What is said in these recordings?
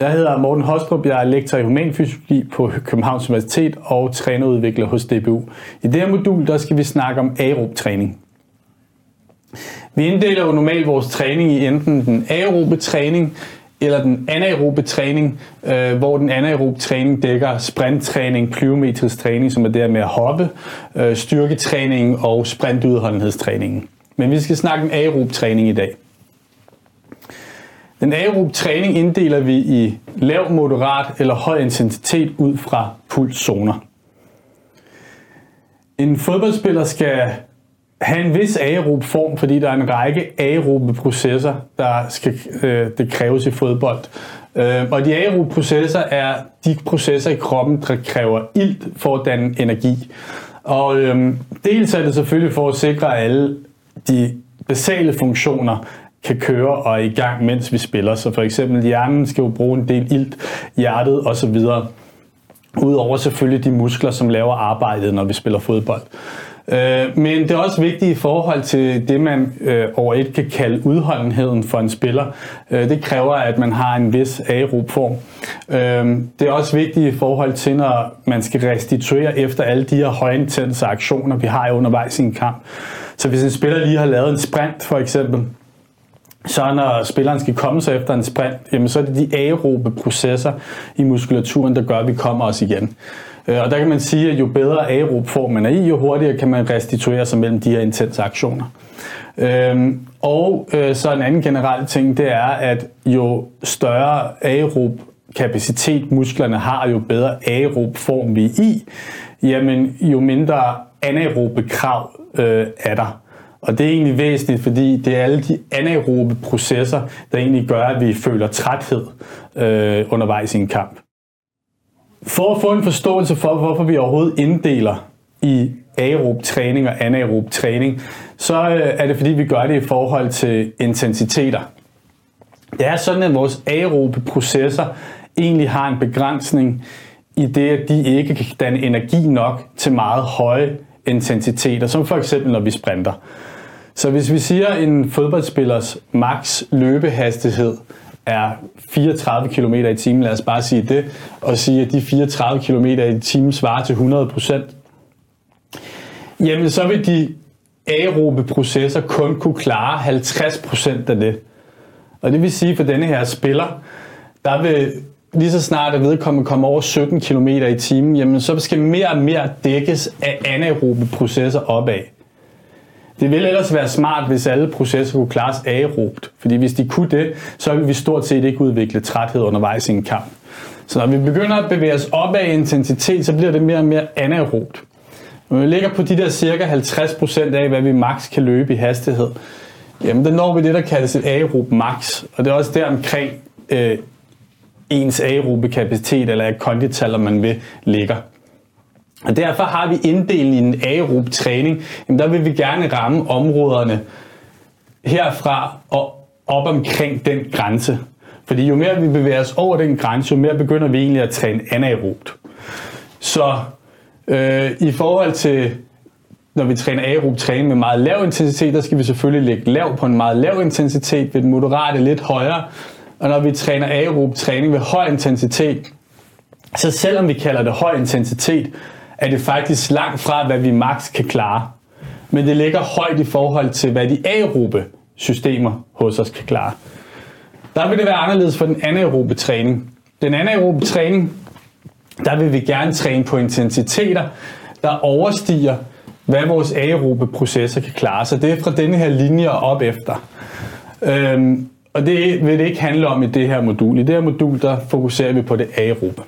Jeg hedder Morten Hostrup, jeg er lektor i humanfysiologi på Københavns Universitet og trænerudvikler hos DBU. I det her modul der skal vi snakke om aerob træning. Vi inddeler jo normalt vores træning i enten den aerobe træning eller den anaerobe træning, øh, hvor den anaerobe træning dækker sprinttræning, plyometrisk træning, som er der med at hoppe, øh, styrketræning og sprintudholdenhedstræningen. Men vi skal snakke om aerob træning i dag. Den aerob træning inddeler vi i lav, moderat eller høj intensitet ud fra pulszoner. En fodboldspiller skal have en vis aerob form, fordi der er en række aerobe processer, der skal, øh, det kræves i fodbold. Øh, og de aerobe processer er de processer i kroppen, der kræver ilt for at danne energi. Og øh, dels er det selvfølgelig for at sikre, alle de basale funktioner kan køre og er i gang, mens vi spiller. Så for eksempel hjernen skal jo bruge en del ilt, hjertet osv. Udover selvfølgelig de muskler, som laver arbejdet, når vi spiller fodbold. Øh, men det er også vigtigt i forhold til det, man øh, over et kan kalde udholdenheden for en spiller. Øh, det kræver, at man har en vis aerob form. Øh, det er også vigtigt i forhold til, når man skal restituere efter alle de her højintense aktioner, vi har undervejs i en kamp. Så hvis en spiller lige har lavet en sprint for eksempel, så når spilleren skal komme sig efter en sprint, jamen så er det de aerobe processer i muskulaturen, der gør, at vi kommer os igen. Øh, og der kan man sige, at jo bedre aerob form man er i, jo hurtigere kan man restituere sig mellem de her intense aktioner. Øhm, og øh, så en anden generel ting, det er, at jo større aerob kapacitet musklerne har, jo bedre aerob form vi er i, jamen jo mindre anaerobe krav øh, er der. Og det er egentlig væsentligt, fordi det er alle de anaerobe processer, der egentlig gør, at vi føler træthed øh, undervejs i en kamp. For at få en forståelse for, hvorfor vi overhovedet inddeler i aerob træning og anaerob træning, så øh, er det fordi, vi gør det i forhold til intensiteter. Det er sådan, at vores aerobe processer egentlig har en begrænsning i det, at de ikke kan danne energi nok til meget høje intensiteter, som for eksempel når vi sprinter. Så hvis vi siger en fodboldspillers max løbehastighed er 34 km i timen, lad os bare sige det, og sige, at de 34 km i timen svarer til 100% jamen så vil de aerobe processer kun kunne klare 50% af det. Og det vil sige, for denne her spiller, der vil lige så snart at vedkommende kommer over 17 km i timen, jamen så skal mere og mere dækkes af anaerobe processer opad. Det ville ellers være smart, hvis alle processer kunne klares aerobt, fordi hvis de kunne det, så ville vi stort set ikke udvikle træthed undervejs i en kamp. Så når vi begynder at bevæge os op af intensitet, så bliver det mere og mere anaerobt. Når vi ligger på de der cirka 50% af, hvad vi max kan løbe i hastighed, jamen der når vi det, der kaldes et aerob max, og det er også der omkring øh, ens aerobe kapacitet, eller kondital, om man vil, ligger. Og derfor har vi inddelen i en aerob træning. Jamen der vil vi gerne ramme områderne herfra og op omkring den grænse. Fordi jo mere vi bevæger os over den grænse, jo mere begynder vi egentlig at træne anaerobt. Så øh, i forhold til, når vi træner aerob træning med meget lav intensitet, der skal vi selvfølgelig lægge lav på en meget lav intensitet, ved den moderate lidt højere. Og når vi træner aerob træning ved høj intensitet, så selvom vi kalder det høj intensitet, er det faktisk langt fra, hvad vi maks kan klare. Men det ligger højt i forhold til, hvad de aerobe systemer hos os kan klare. Der vil det være anderledes for den anaerobe træning. Den anaerobe træning, der vil vi gerne træne på intensiteter, der overstiger, hvad vores aerobe processer kan klare. Så det er fra denne her linje og op efter. Øhm, og det vil det ikke handle om i det her modul. I det her modul, der fokuserer vi på det aerobe.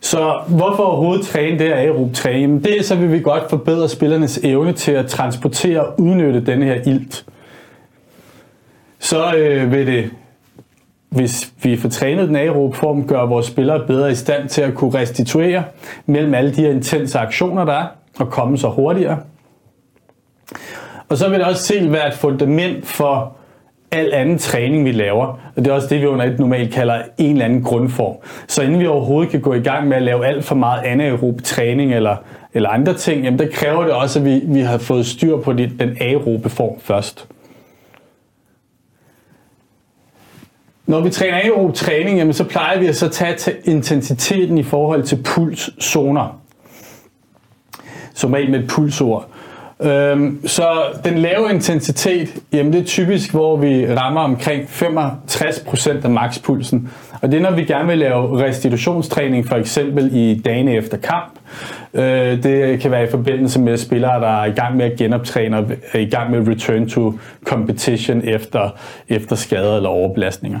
Så hvorfor overhovedet træne det her aerob træning? Det så vil vi godt forbedre spillernes evne til at transportere og udnytte den her ilt. Så øh, vil det, hvis vi får trænet den aerob form, gøre vores spillere bedre i stand til at kunne restituere mellem alle de her intense aktioner, der er, og komme så hurtigere. Og så vil det også selv være et fundament for al anden træning, vi laver. Og det er også det, vi under et normalt kalder en eller anden grundform. Så inden vi overhovedet kan gå i gang med at lave alt for meget anaerob træning eller, eller andre ting, jamen der kræver det også, at vi, vi har fået styr på det, den aerobe form først. Når vi træner aerob træning, jamen, så plejer vi at så tage intensiteten i forhold til pulszoner. Som regel med et pulsord. Øhm, så den lave intensitet, jamen det er typisk, hvor vi rammer omkring 65% af makspulsen. Og det er, når vi gerne vil lave restitutionstræning, for eksempel i dagene efter kamp. Øh, det kan være i forbindelse med spillere, der er i gang med at genoptræne og er i gang med return to competition efter, efter skader eller overbelastninger.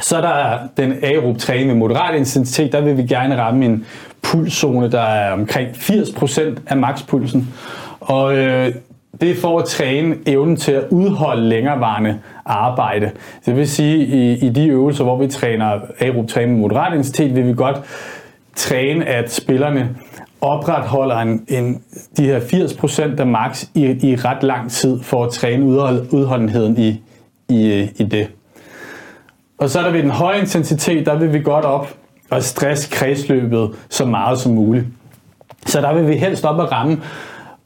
Så er der den aerob træning med moderat intensitet, der vil vi gerne ramme en pulszone, der er omkring 80% af makspulsen. Og øh, det er for at træne evnen til at udholde længerevarende arbejde. Det vil sige, i, i de øvelser, hvor vi træner aerob træning med moderat intensitet, vil vi godt træne, at spillerne opretholder en, en, de her 80% af max i, i ret lang tid for at træne udhold, udholdenheden i, i, i det. Og så er der ved den høje intensitet, der vil vi godt op og stress kredsløbet så meget som muligt. Så der vil vi helst op og ramme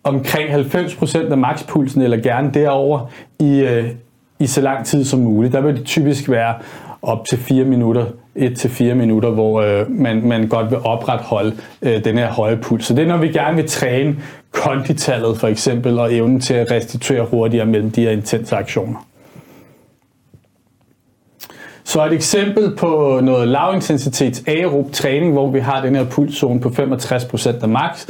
omkring 90% af makspulsen, eller gerne derover i, øh, i så lang tid som muligt. Der vil det typisk være op til 4 minutter, 1-4 minutter, hvor øh, man, man godt vil opretholde øh, den her høje puls. Så det er, når vi gerne vil træne konditallet for eksempel, og evnen til at restituere hurtigere mellem de her intense aktioner. Så et eksempel på noget lavintensitets aerob træning, hvor vi har den her pulszone på 65% af max,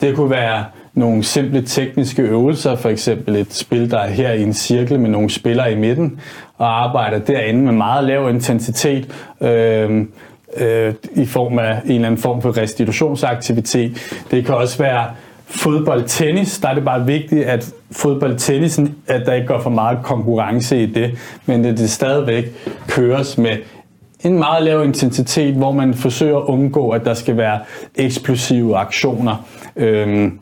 det kunne være nogle simple tekniske øvelser, for eksempel et spil, der er her i en cirkel med nogle spillere i midten, og arbejder derinde med meget lav intensitet, øh, øh, i form af en eller anden form for restitutionsaktivitet. Det kan også være fodbold-tennis, der er det bare vigtigt, at fodbold-tennisen, at der ikke går for meget konkurrence i det, men at det stadigvæk køres med en meget lav intensitet, hvor man forsøger at undgå, at der skal være eksplosive aktioner. Øhm,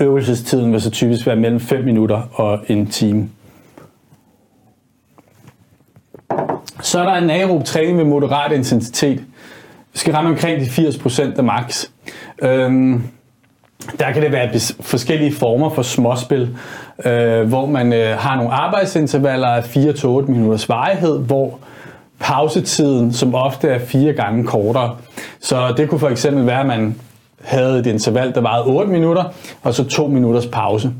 øvelsestiden vil så typisk være mellem 5 minutter og en time. Så er der en aerob træning med moderat intensitet. Vi skal ramme omkring de 80% af max. Øhm, der kan det være forskellige former for småspil, øh, hvor man øh, har nogle arbejdsintervaller af 4-8 minutters varighed, hvor pausetiden som ofte er fire gange kortere. Så det kunne for eksempel være, at man havde et interval, der varede 8 minutter, og så 2 minutters pause.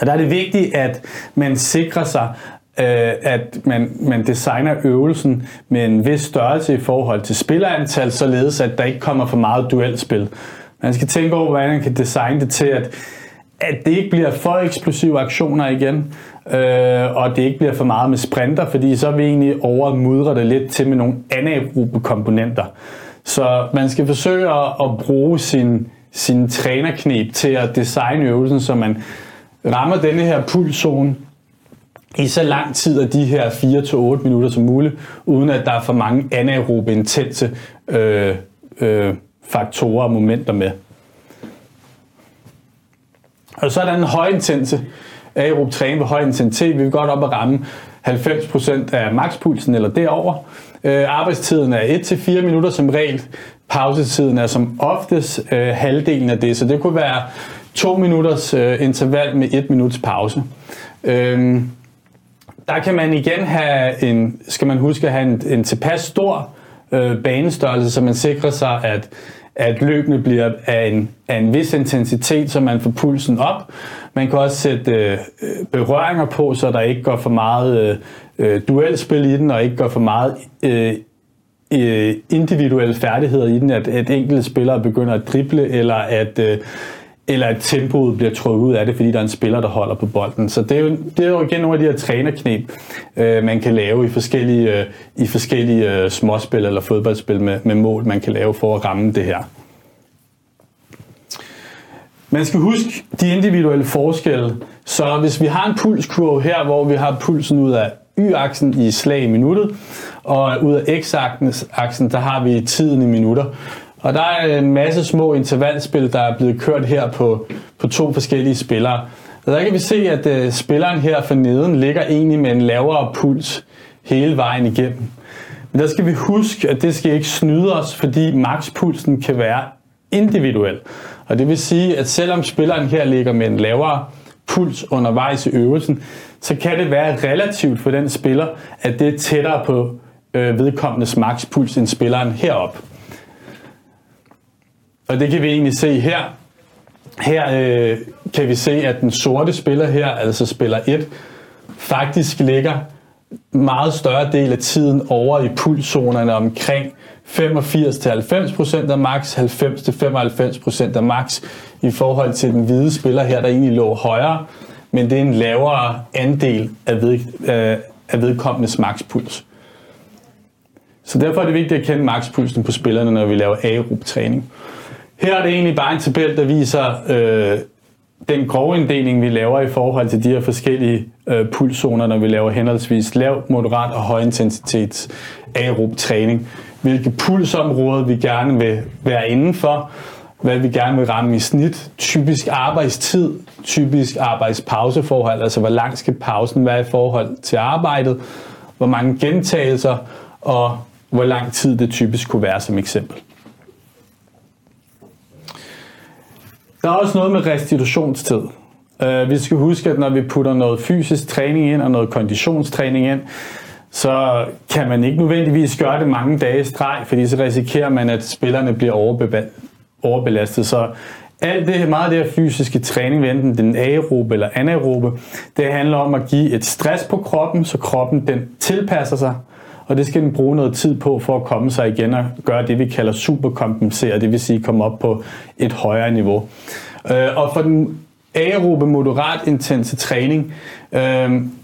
Og der er det vigtigt, at man sikrer sig, øh, at man, man designer øvelsen med en vis størrelse i forhold til spillerantal, således at der ikke kommer for meget duelspil. Man skal tænke over, hvordan man kan designe det til, at, at det ikke bliver for eksplosive aktioner igen, øh, og det ikke bliver for meget med sprinter, fordi så er vi egentlig overmudre det lidt til med nogle anaerobe komponenter. Så man skal forsøge at, at bruge sin, sin trænerknep til at designe øvelsen, så man rammer denne her pulszone i så lang tid af de her 4-8 minutter som muligt, uden at der er for mange anaerobe intense øh, øh, faktorer og momenter med. Og så er der en højintense aerob træning ved høj intensitet. Vi vil godt op og ramme 90% af makspulsen eller derover. Øh, arbejdstiden er 1-4 minutter som regel. Pausetiden er som oftest øh, halvdelen af det, så det kunne være 2 minutters øh, interval med 1 minuts pause. Øh, der kan man igen have en, skal man huske at have en, en tilpas stor øh, banestørrelse, så man sikrer sig, at, at løbene bliver af en, af en vis intensitet, så man får pulsen op. Man kan også sætte øh, øh berøringer på, så der ikke går for meget øh, øh duelspil i den, og ikke går for meget øh, øh, individuelle færdigheder i den, at, at enkelte spillere begynder at drible, eller at øh, eller at tempoet bliver trukket ud af det, fordi der er en spiller, der holder på bolden. Så det er jo, det er jo igen nogle af de her trænerknep, øh, man kan lave i forskellige, øh, i forskellige øh, småspil eller fodboldspil med, med mål, man kan lave for at ramme det her. Man skal huske de individuelle forskelle. Så hvis vi har en pulskurve her, hvor vi har pulsen ud af y-aksen i slag i minuttet, og ud af x-aksen, der har vi tiden i minutter, og der er en masse små intervalspil, der er blevet kørt her på, på to forskellige spillere. Og der kan vi se, at øh, spilleren her for neden ligger egentlig med en lavere puls hele vejen igennem. Men der skal vi huske, at det skal ikke snyde os, fordi makspulsen kan være individuel. Og det vil sige, at selvom spilleren her ligger med en lavere puls undervejs i øvelsen, så kan det være relativt for den spiller, at det er tættere på øh, vedkommendes makspuls end spilleren herop. Og det kan vi egentlig se her. Her øh, kan vi se, at den sorte spiller her, altså spiller 1, faktisk ligger meget større del af tiden over i pulszonerne omkring 85-90% af max, 90-95% af max i forhold til den hvide spiller her, der egentlig lå højere, men det er en lavere andel af, ved, øh, af vedkommendes maxpuls. Så derfor er det vigtigt at kende maxpulsen på spillerne, når vi laver aerob træning. Her er det egentlig bare en tabel, der viser øh, den grove inddeling, vi laver i forhold til de her forskellige øh, pulszoner, når vi laver henholdsvis lav, moderat og høj intensitets aerob træning. Hvilke pulsområder vi gerne vil være indenfor, hvad vi gerne vil ramme i snit, typisk arbejdstid, typisk arbejdspauseforhold, altså hvor lang skal pausen være i forhold til arbejdet, hvor mange gentagelser? Og hvor lang tid det typisk kunne være som eksempel. Der er også noget med restitutionstid. Uh, vi skal huske, at når vi putter noget fysisk træning ind og noget konditionstræning ind, så kan man ikke nødvendigvis gøre det mange dage i streg, fordi så risikerer man, at spillerne bliver overbelastet. Så alt det, meget af det her fysiske træning, enten den aerobe eller anaerobe, det handler om at give et stress på kroppen, så kroppen den tilpasser sig, og det skal den bruge noget tid på for at komme sig igen og gøre det, vi kalder superkompensere, det vil sige komme op på et højere niveau. Øh, og for den aerobe moderat intense træning, øh,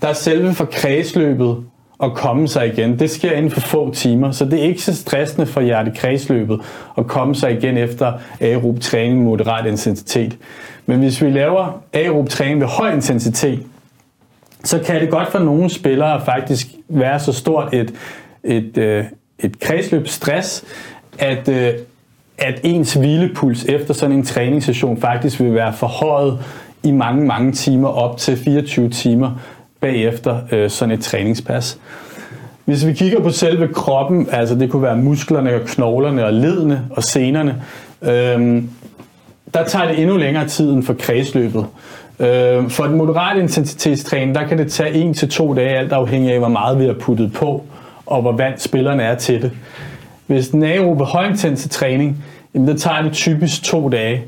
der er selve for kredsløbet at komme sig igen. Det sker inden for få timer, så det er ikke så stressende for hjertekredsløbet at komme sig igen efter aerob træning med moderat intensitet. Men hvis vi laver aerob træning ved høj intensitet, så kan det godt for nogle spillere faktisk være så stort et, et, øh, et kredsløb stress, at, øh, at ens hvilepuls efter sådan en træningssession faktisk vil være forhøjet i mange, mange timer, op til 24 timer bagefter øh, sådan et træningspas. Hvis vi kigger på selve kroppen, altså det kunne være musklerne og knoglerne og ledene og senerne, øh, der tager det endnu længere tid end for kredsløbet. Øh, for den moderat intensitetstræning, der kan det tage 1 til to dage, alt afhængig af, hvor meget vi har puttet på, og hvor vant spillerne er til det. Hvis den aerobe højintensitetstræning, jamen der tager det typisk to dage.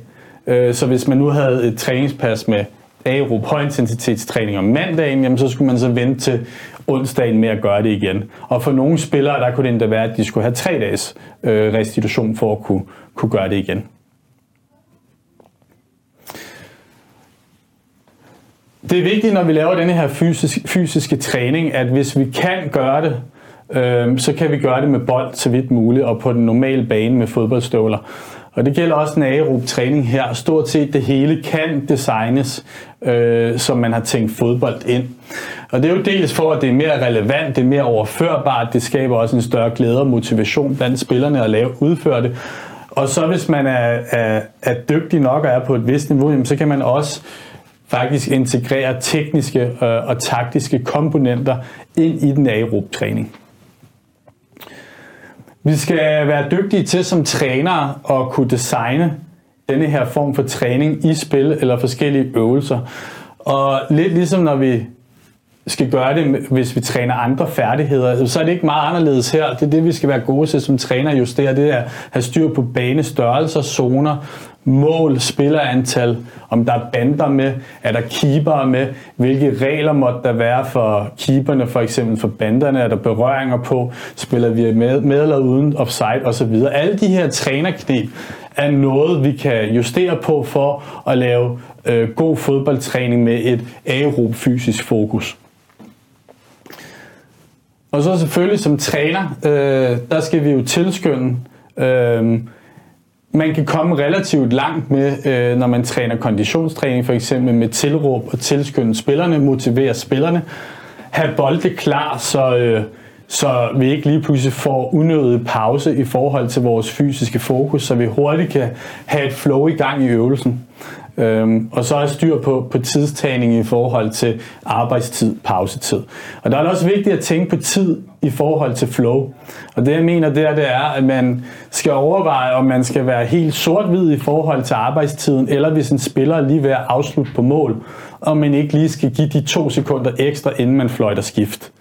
Øh, så hvis man nu havde et træningspas med aerob højintensitetstræning om mandagen, jamen så skulle man så vente til onsdagen med at gøre det igen. Og for nogle spillere, der kunne det endda være, at de skulle have tre dages øh, restitution for at kunne, kunne gøre det igen. Det er vigtigt, når vi laver denne her fysisk, fysiske træning, at hvis vi kan gøre det, øh, så kan vi gøre det med bold så vidt muligt, og på den normale bane med fodboldstøvler. Og det gælder også en aerob træning her. Stort set det hele kan designes, øh, som man har tænkt fodbold ind. Og det er jo dels for, at det er mere relevant, det er mere overførbart, det skaber også en større glæde og motivation blandt spillerne at lave, udføre det. Og så hvis man er, er, er dygtig nok og er på et vist niveau, jamen, så kan man også faktisk integrere tekniske øh, og taktiske komponenter ind i den aerob træning. Vi skal være dygtige til som trænere at kunne designe denne her form for træning i spil eller forskellige øvelser. Og lidt ligesom når vi skal gøre det, hvis vi træner andre færdigheder, så er det ikke meget anderledes her. Det er det, vi skal være gode til som træner justere. Det er at have styr på banestørrelser, zoner, mål, spillerantal, om der er bander med, er der keepere med, hvilke regler måtte der være for keeperne, for eksempel for banderne, er der berøringer på, spiller vi med, med eller uden offside osv. Alle de her trænerknep er noget, vi kan justere på for at lave øh, god fodboldtræning med et aerob fysisk fokus. Og så selvfølgelig som træner, øh, der skal vi jo tilskynde øh, man kan komme relativt langt med, øh, når man træner konditionstræning, for eksempel med tilråb og tilskynde spillerne, motivere spillerne, have bolde klar, så, øh, så vi ikke lige pludselig får unødig pause i forhold til vores fysiske fokus, så vi hurtigt kan have et flow i gang i øvelsen. Øhm, og så er styr på, på tidstagning i forhold til arbejdstid, pausetid. Og der er det også vigtigt at tænke på tid i forhold til flow. Og det jeg mener der, det er, at man skal overveje, om man skal være helt sort-hvid i forhold til arbejdstiden, eller hvis en spiller er lige ved at afslutte på mål, og man ikke lige skal give de to sekunder ekstra, inden man fløjter skift.